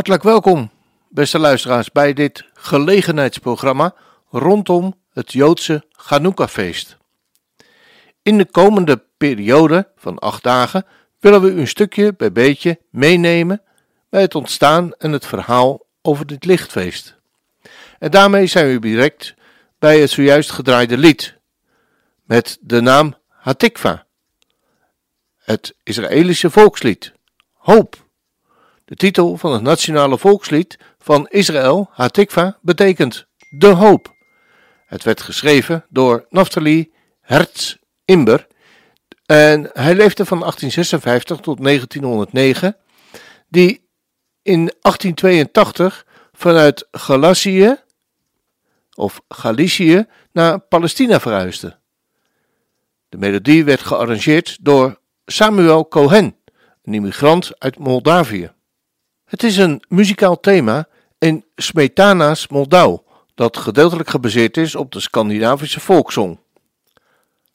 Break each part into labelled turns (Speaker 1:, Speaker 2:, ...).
Speaker 1: Hartelijk welkom, beste luisteraars, bij dit gelegenheidsprogramma rondom het Joodse Chanukka-feest. In de komende periode van acht dagen willen we u een stukje bij beetje meenemen bij het ontstaan en het verhaal over dit lichtfeest. En daarmee zijn we direct bij het zojuist gedraaide lied met de naam Hatikva, het Israëlische volkslied, Hoop. De titel van het nationale volkslied van Israël, Hatikva, betekent de hoop. Het werd geschreven door Naftali Hertz Imber en hij leefde van 1856 tot 1909, die in 1882 vanuit Galicië of Galicië naar Palestina verhuisde. De melodie werd gearrangeerd door Samuel Cohen, een immigrant uit Moldavië. Het is een muzikaal thema in Smetana's Moldau, dat gedeeltelijk gebaseerd is op de Scandinavische volkszong.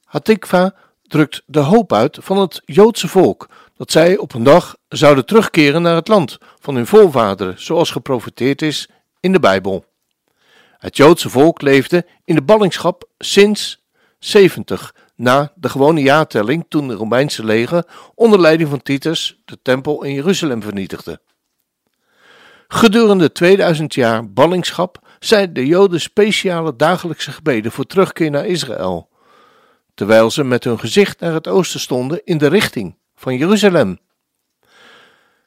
Speaker 1: Hatikva drukt de hoop uit van het Joodse volk dat zij op een dag zouden terugkeren naar het land van hun voorvaderen, zoals geprofeteerd is in de Bijbel. Het Joodse volk leefde in de ballingschap sinds 70 na de gewone jaartelling toen de Romeinse leger onder leiding van Titus de tempel in Jeruzalem vernietigde. Gedurende 2000 jaar ballingschap zijn de Joden speciale dagelijkse gebeden voor terugkeer naar Israël, terwijl ze met hun gezicht naar het oosten stonden in de richting van Jeruzalem.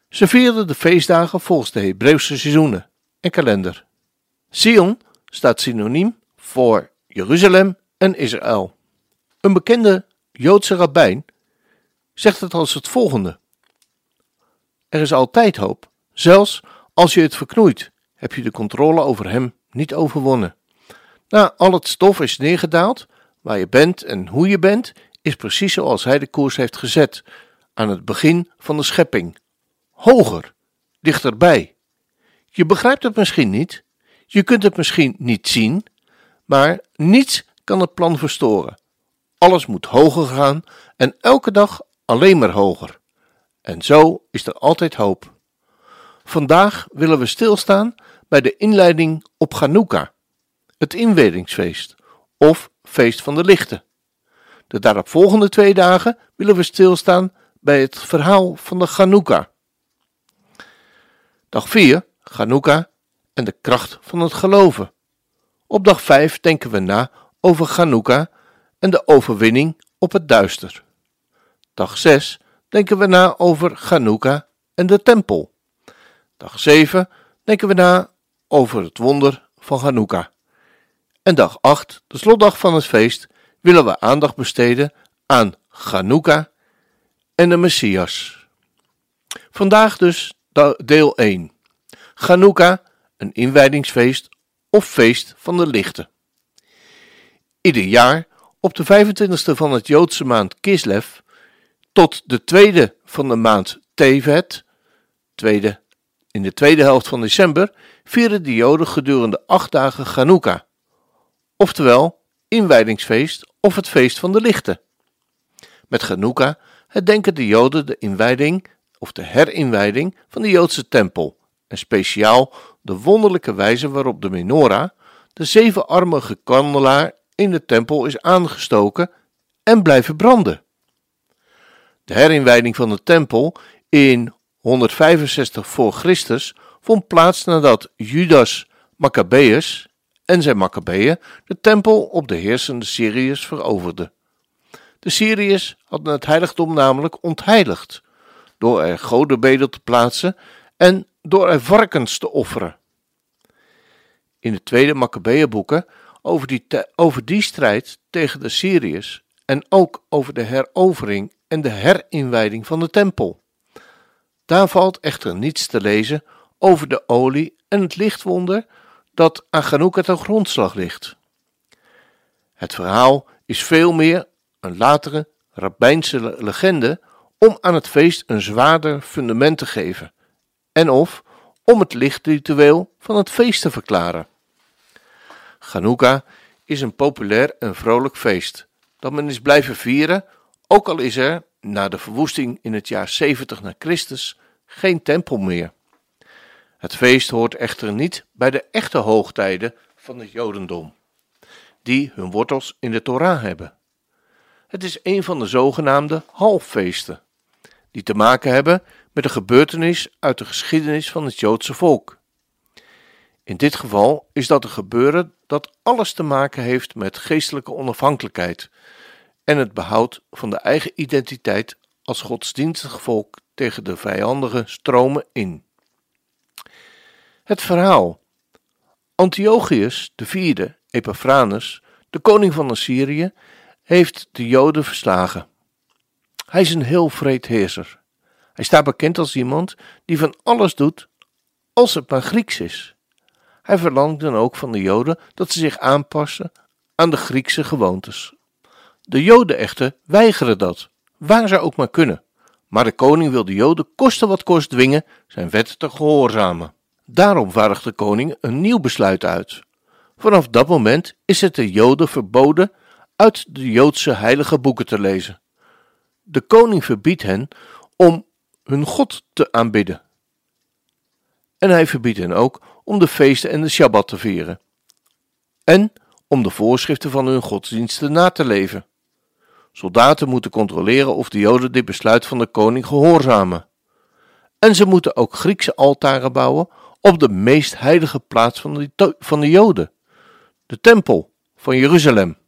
Speaker 1: Ze vierden de feestdagen volgens de Hebreeuwse seizoenen en kalender. Sion staat synoniem voor Jeruzalem en Israël. Een bekende Joodse rabbijn zegt het als het volgende: Er is altijd hoop, zelfs als je het verknoeit, heb je de controle over hem niet overwonnen. Na al het stof is neergedaald, waar je bent en hoe je bent, is precies zoals hij de koers heeft gezet aan het begin van de schepping. Hoger, dichterbij. Je begrijpt het misschien niet, je kunt het misschien niet zien, maar niets kan het plan verstoren. Alles moet hoger gaan en elke dag alleen maar hoger. En zo is er altijd hoop. Vandaag willen we stilstaan bij de inleiding op Chanukka, het inwedingsfeest of feest van de lichten. De daaropvolgende twee dagen willen we stilstaan bij het verhaal van de Chanukka. Dag 4, Chanukka en de kracht van het geloven. Op dag 5 denken we na over Chanukka en de overwinning op het duister. Dag 6 denken we na over Chanukka en de tempel. Dag 7 denken we na over het wonder van Chanukka. En dag 8, de slotdag van het feest, willen we aandacht besteden aan Chanukka en de Messias. Vandaag dus deel 1. Chanukka, een inwijdingsfeest of feest van de lichten. Ieder jaar op de 25e van het Joodse maand Kislev tot de tweede van de maand Tevet, tweede, in de tweede helft van december, vieren de Joden gedurende acht dagen Chanukka, oftewel inwijdingsfeest of het feest van de lichten. Met Chanukka herdenken de Joden de inwijding of de herinwijding van de Joodse tempel en speciaal de wonderlijke wijze waarop de menorah, de zevenarmige kandelaar in de tempel is aangestoken en blijven branden. De herinwijding van de tempel in 165 voor Christus vond plaats nadat Judas Maccabeus en zijn Maccabeeën de tempel op de heersende Syriërs veroverden. De Syriërs hadden het heiligdom namelijk ontheiligd door er godenbedel te plaatsen en door er varkens te offeren. In de tweede Maccabeeënboeken over die, over die strijd tegen de Syriërs en ook over de herovering en de herinwijding van de tempel. Daar valt echter niets te lezen over de olie en het lichtwonder dat aan Chanukka ten grondslag ligt. Het verhaal is veel meer een latere rabbijnse legende om aan het feest een zwaarder fundament te geven en of om het lichtritueel van het feest te verklaren. Chanukka is een populair en vrolijk feest dat men is blijven vieren, ook al is er, na de verwoesting in het jaar 70 na Christus, geen tempel meer. Het feest hoort echter niet bij de echte hoogtijden van het Jodendom, die hun wortels in de Torah hebben. Het is een van de zogenaamde halffeesten, die te maken hebben met een gebeurtenis uit de geschiedenis van het Joodse volk. In dit geval is dat een gebeuren dat alles te maken heeft met geestelijke onafhankelijkheid en het behoud van de eigen identiteit als godsdienstig volk tegen de vijandige stromen in. Het verhaal. Antiochus IV, Epaphranius, de koning van Assyrië, heeft de Joden verslagen. Hij is een heel vreed heerser. Hij staat bekend als iemand die van alles doet als het maar Grieks is. Hij verlangt dan ook van de Joden dat ze zich aanpassen aan de Griekse gewoontes. De Joden echter weigeren dat, waar ze ook maar kunnen. Maar de koning wil de Joden koste wat kost dwingen zijn wet te gehoorzamen. Daarom vaardigt de koning een nieuw besluit uit. Vanaf dat moment is het de Joden verboden uit de Joodse heilige boeken te lezen. De koning verbiedt hen om hun God te aanbidden. En hij verbiedt hen ook om de feesten en de Shabbat te vieren. En om de voorschriften van hun godsdiensten na te leven. Soldaten moeten controleren of de Joden dit besluit van de koning gehoorzamen. En ze moeten ook Griekse altaren bouwen op de meest heilige plaats van de, van de Joden, de Tempel van Jeruzalem.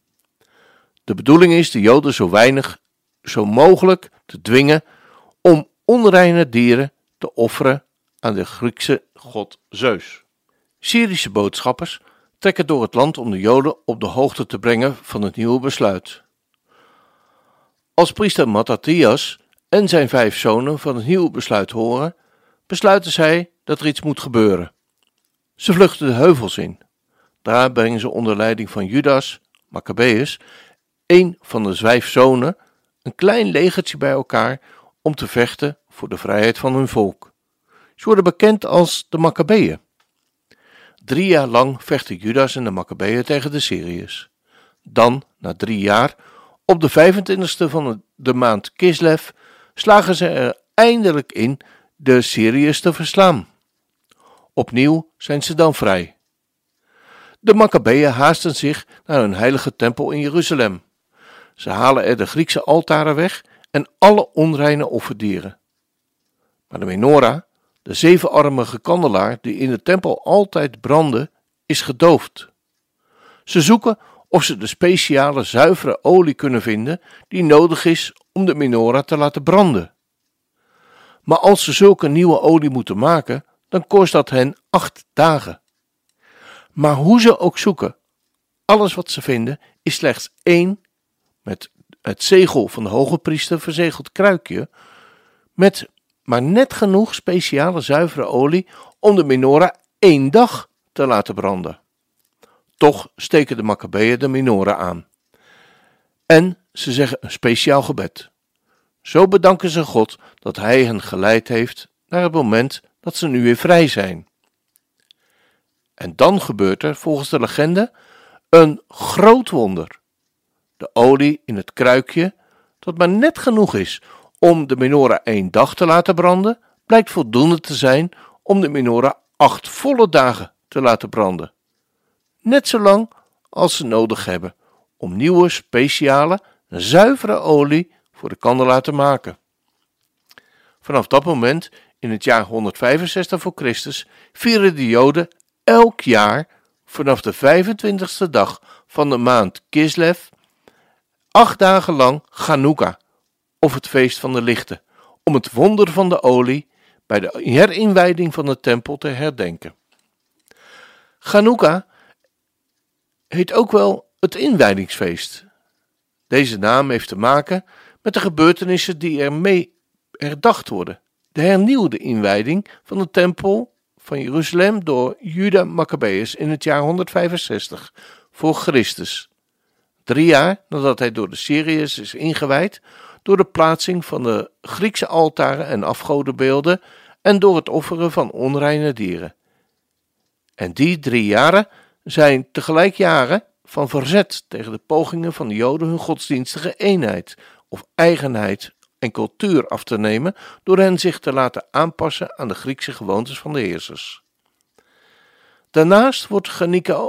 Speaker 1: De bedoeling is de Joden zo weinig zo mogelijk te dwingen om onreine dieren te offeren aan de Griekse god Zeus. Syrische boodschappers trekken door het land om de Joden op de hoogte te brengen van het nieuwe besluit. Als priester Mattathias en zijn vijf zonen van het nieuwe besluit horen, besluiten zij dat er iets moet gebeuren. Ze vluchten de heuvels in. Daar brengen ze onder leiding van Judas, Maccabeus, een van de vijf zonen, een klein legertje bij elkaar om te vechten voor de vrijheid van hun volk. Ze worden bekend als de Maccabeeën. Drie jaar lang vechten Judas en de Maccabeeën tegen de Syriërs. Dan, na drie jaar, op de 25e van de maand Kislev, slagen ze er eindelijk in de Syriërs te verslaan. Opnieuw zijn ze dan vrij. De Maccabeeën haasten zich naar hun heilige tempel in Jeruzalem. Ze halen er de Griekse altaren weg en alle onreine offerdieren. Maar de menorah, de zevenarmige kandelaar die in de tempel altijd brandde, is gedoofd. Ze zoeken of ze de speciale zuivere olie kunnen vinden die nodig is om de menorah te laten branden. Maar als ze zulke nieuwe olie moeten maken, dan kost dat hen acht dagen. Maar hoe ze ook zoeken, alles wat ze vinden is slechts één met het zegel van de hoge priester verzegeld kruikje, met maar net genoeg speciale zuivere olie om de menorah één dag te laten branden. Toch steken de Maccabeeën de menorah aan. En ze zeggen een speciaal gebed. Zo bedanken ze God dat Hij hen geleid heeft naar het moment dat ze nu weer vrij zijn. En dan gebeurt er, volgens de legende, een groot wonder. De olie in het kruikje, dat maar net genoeg is om de menorah één dag te laten branden, blijkt voldoende te zijn om de menorah acht volle dagen te laten branden. Net zo lang als ze nodig hebben om nieuwe, speciale, zuivere olie voor de kandelaar te maken. Vanaf dat moment, in het jaar 165 voor Christus, vieren de Joden elk jaar vanaf de 25ste dag van de maand Kislev acht dagen lang Chanukka, of het feest van de lichten, om het wonder van de olie bij de herinwijding van de tempel te herdenken. Chanukka heet ook wel het inwijdingsfeest. Deze naam heeft te maken met de gebeurtenissen die ermee herdacht worden. De hernieuwde inwijding van de tempel van Jeruzalem door Juda Maccabeus in het jaar 165 voor Christus. Drie jaar nadat hij door de Syriërs is ingewijd, door de plaatsing van de Griekse altaren en afgodenbeelden en door het offeren van onreine dieren. En die drie jaren zijn tegelijk jaren van verzet tegen de pogingen van de Joden hun godsdienstige eenheid of eigenheid en cultuur af te nemen door hen zich te laten aanpassen aan de Griekse gewoontes van de heersers. Daarnaast wordt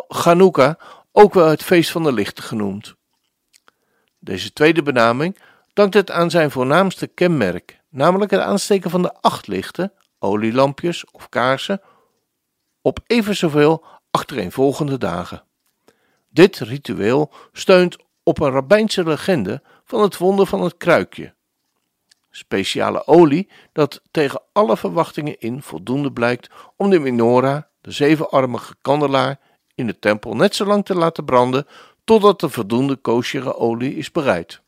Speaker 1: Chanukka ook wel het feest van de lichten genoemd. Deze tweede benaming dankt het aan zijn voornaamste kenmerk, namelijk het aansteken van de acht lichten, olielampjes of kaarsen, op even zoveel achtereenvolgende dagen. Dit ritueel steunt op een rabbijnse legende van het wonder van het kruikje. Speciale olie dat tegen alle verwachtingen in voldoende blijkt om de menorah, de zevenarmige kandelaar, in de tempel net zo lang te laten branden totdat de voldoende koosjere olie is bereid.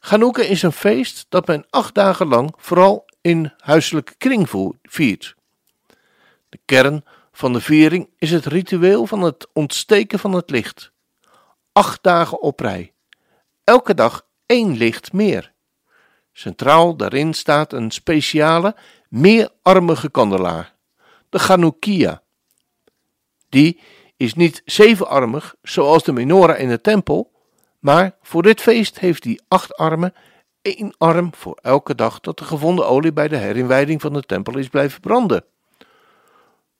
Speaker 1: Chanukka is een feest dat men acht dagen lang vooral in huiselijke kring viert. De kern van de viering is het ritueel van het ontsteken van het licht. Acht dagen op rij. Elke dag één licht meer. Centraal daarin staat een speciale, meerarmige kandelaar, de Chanukkia. Die is niet zevenarmig zoals de menorah in de tempel, maar voor dit feest heeft hij acht armen, één arm voor elke dag dat de gevonden olie bij de herinwijding van de tempel is blijven branden.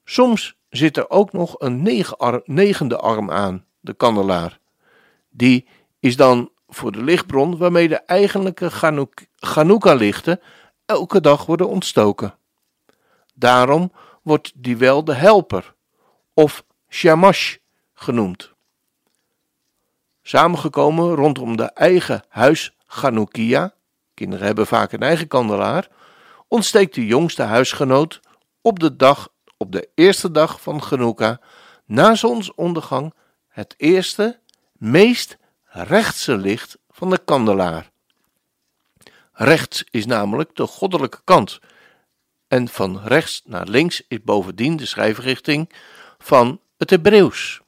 Speaker 1: Soms zit er ook nog een negende arm aan, de kandelaar. Die is dan voor de lichtbron waarmee de eigenlijke Chanukka-lichten elke dag worden ontstoken. Daarom wordt die wel de helper of shamash genoemd. Samengekomen rondom de eigen huis Chanukkia, kinderen hebben vaak een eigen kandelaar, ontsteekt de jongste huisgenoot op de dag op de eerste dag van Chanukka na zonsondergang het eerste, meest rechtse licht van de kandelaar. Rechts is namelijk de goddelijke kant en van rechts naar links is bovendien de schrijfrichting van het Hebreeuws.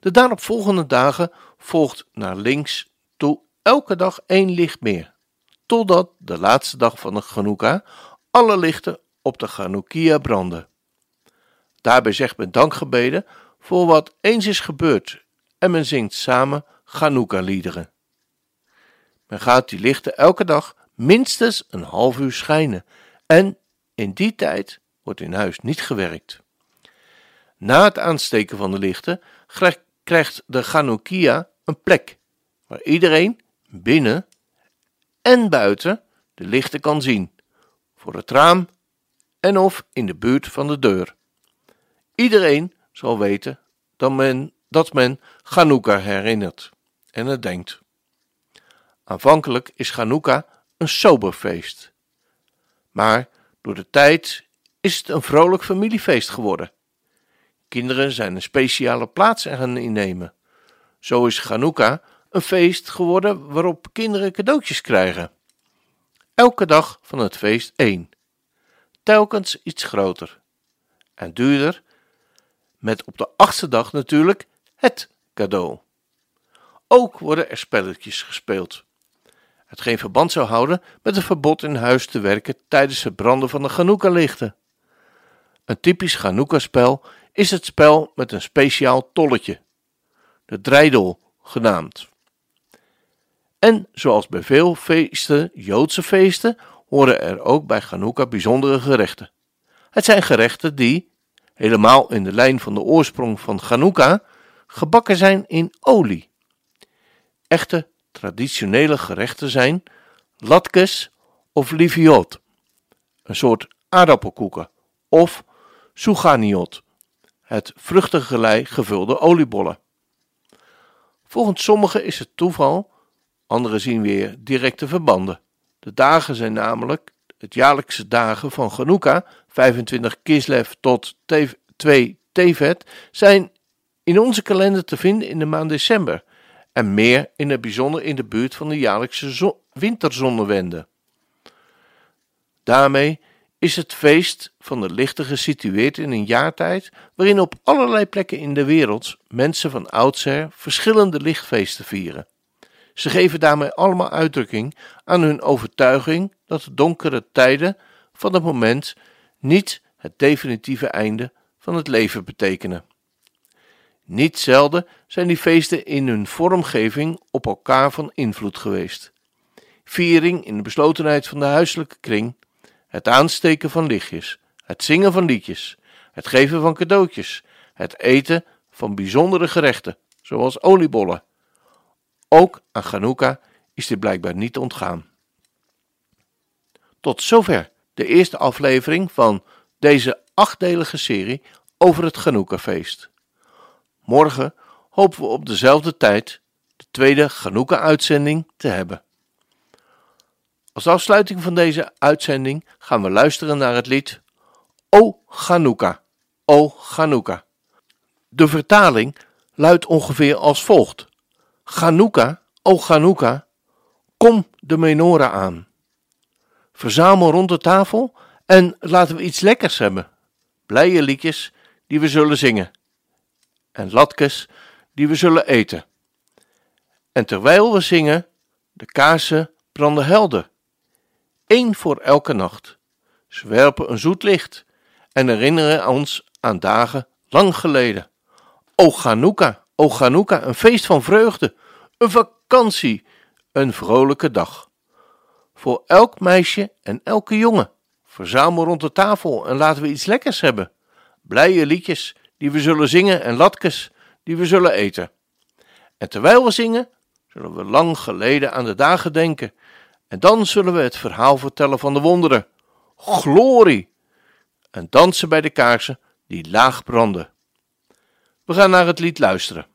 Speaker 1: De daaropvolgende dagen volgt naar links toe elke dag één licht meer, totdat de laatste dag van de Chanukka alle lichten op de Chanukkia branden. Daarbij zegt men dankgebeden voor wat eens is gebeurd en men zingt samen Chanukka-liederen. Men gaat die lichten elke dag minstens een half uur schijnen en in die tijd wordt in huis niet gewerkt. Na het aansteken van de lichten krijgt de Chanukkia een plek waar iedereen binnen en buiten de lichten kan zien, voor het raam en of in de buurt van de deur. Iedereen zal weten dat men, dat men herinnert en het denkt. Aanvankelijk is Chanukka een sober feest, maar door de tijd is het een vrolijk familiefeest geworden. Kinderen zijn een speciale plaats gaan innemen. Zo is Chanukka een feest geworden waarop kinderen cadeautjes krijgen. Elke dag van het feest één telkens iets groter en duurder, met op de achtste dag natuurlijk het cadeau. Ook worden er spelletjes gespeeld, hetgeen verband zou houden met het verbod in huis te werken tijdens het branden van de Chanukka-lichten. Een typisch Chanukka-spel is het spel met een speciaal tolletje, de dreidel genaamd. En zoals bij veel feesten, Joodse feesten, horen er ook bij Chanukka bijzondere gerechten. Het zijn gerechten die, helemaal in de lijn van de oorsprong van Chanukka, gebakken zijn in olie. Echte traditionele gerechten zijn latkes of liviot, een soort aardappelkoeken, of suganiot, het vruchtengelei gevulde oliebollen. Volgens sommigen is het toeval, anderen zien weer directe verbanden. De dagen zijn namelijk het jaarlijkse dagen van Chanukka, 25 Kislev tot 2 Tevet, zijn in onze kalender te vinden in de maand december en meer in het bijzonder in de buurt van de jaarlijkse winterzonnewende. Daarmee is het feest van de lichten gesitueerd in een jaartijd waarin op allerlei plekken in de wereld mensen van oudsher verschillende lichtfeesten vieren. Ze geven daarmee allemaal uitdrukking aan hun overtuiging dat de donkere tijden van het moment niet het definitieve einde van het leven betekenen. Niet zelden zijn die feesten in hun vormgeving op elkaar van invloed geweest. viering in de beslotenheid van de huiselijke kring, het aansteken van lichtjes, het zingen van liedjes, het geven van cadeautjes, het eten van bijzondere gerechten, zoals oliebollen. Ook aan Chanukka is dit blijkbaar niet ontgaan. Tot zover de eerste aflevering van deze achtdelige serie over het Chanukka-feest. Morgen hopen we op dezelfde tijd de tweede Chanukka-uitzending te hebben. Als afsluiting van deze uitzending gaan we luisteren naar het lied O Chanukka, O Chanukka. De vertaling luidt ongeveer als volgt: Chanukka, O Chanukka, kom de menorah aan. Verzamel rond de tafel en laten we iets lekkers hebben. Blije liedjes die we zullen zingen. En latkes die we zullen eten. En terwijl we zingen, de kaarsen branden helder. Eén voor elke nacht. Ze werpen een zoet licht en herinneren ons aan dagen lang geleden. O Chanukka, o Chanukka, een feest van vreugde, een vakantie, een vrolijke dag. Voor elk meisje en elke jongen. Verzamel rond de tafel en laten we iets lekkers hebben. Blije liedjes die we zullen zingen en latkes die we zullen eten. En terwijl we zingen, zullen we lang geleden aan de dagen denken. En dan zullen we het verhaal vertellen van de wonderen. Glorie! En dansen bij de kaarsen die laag branden. We gaan naar het lied luisteren.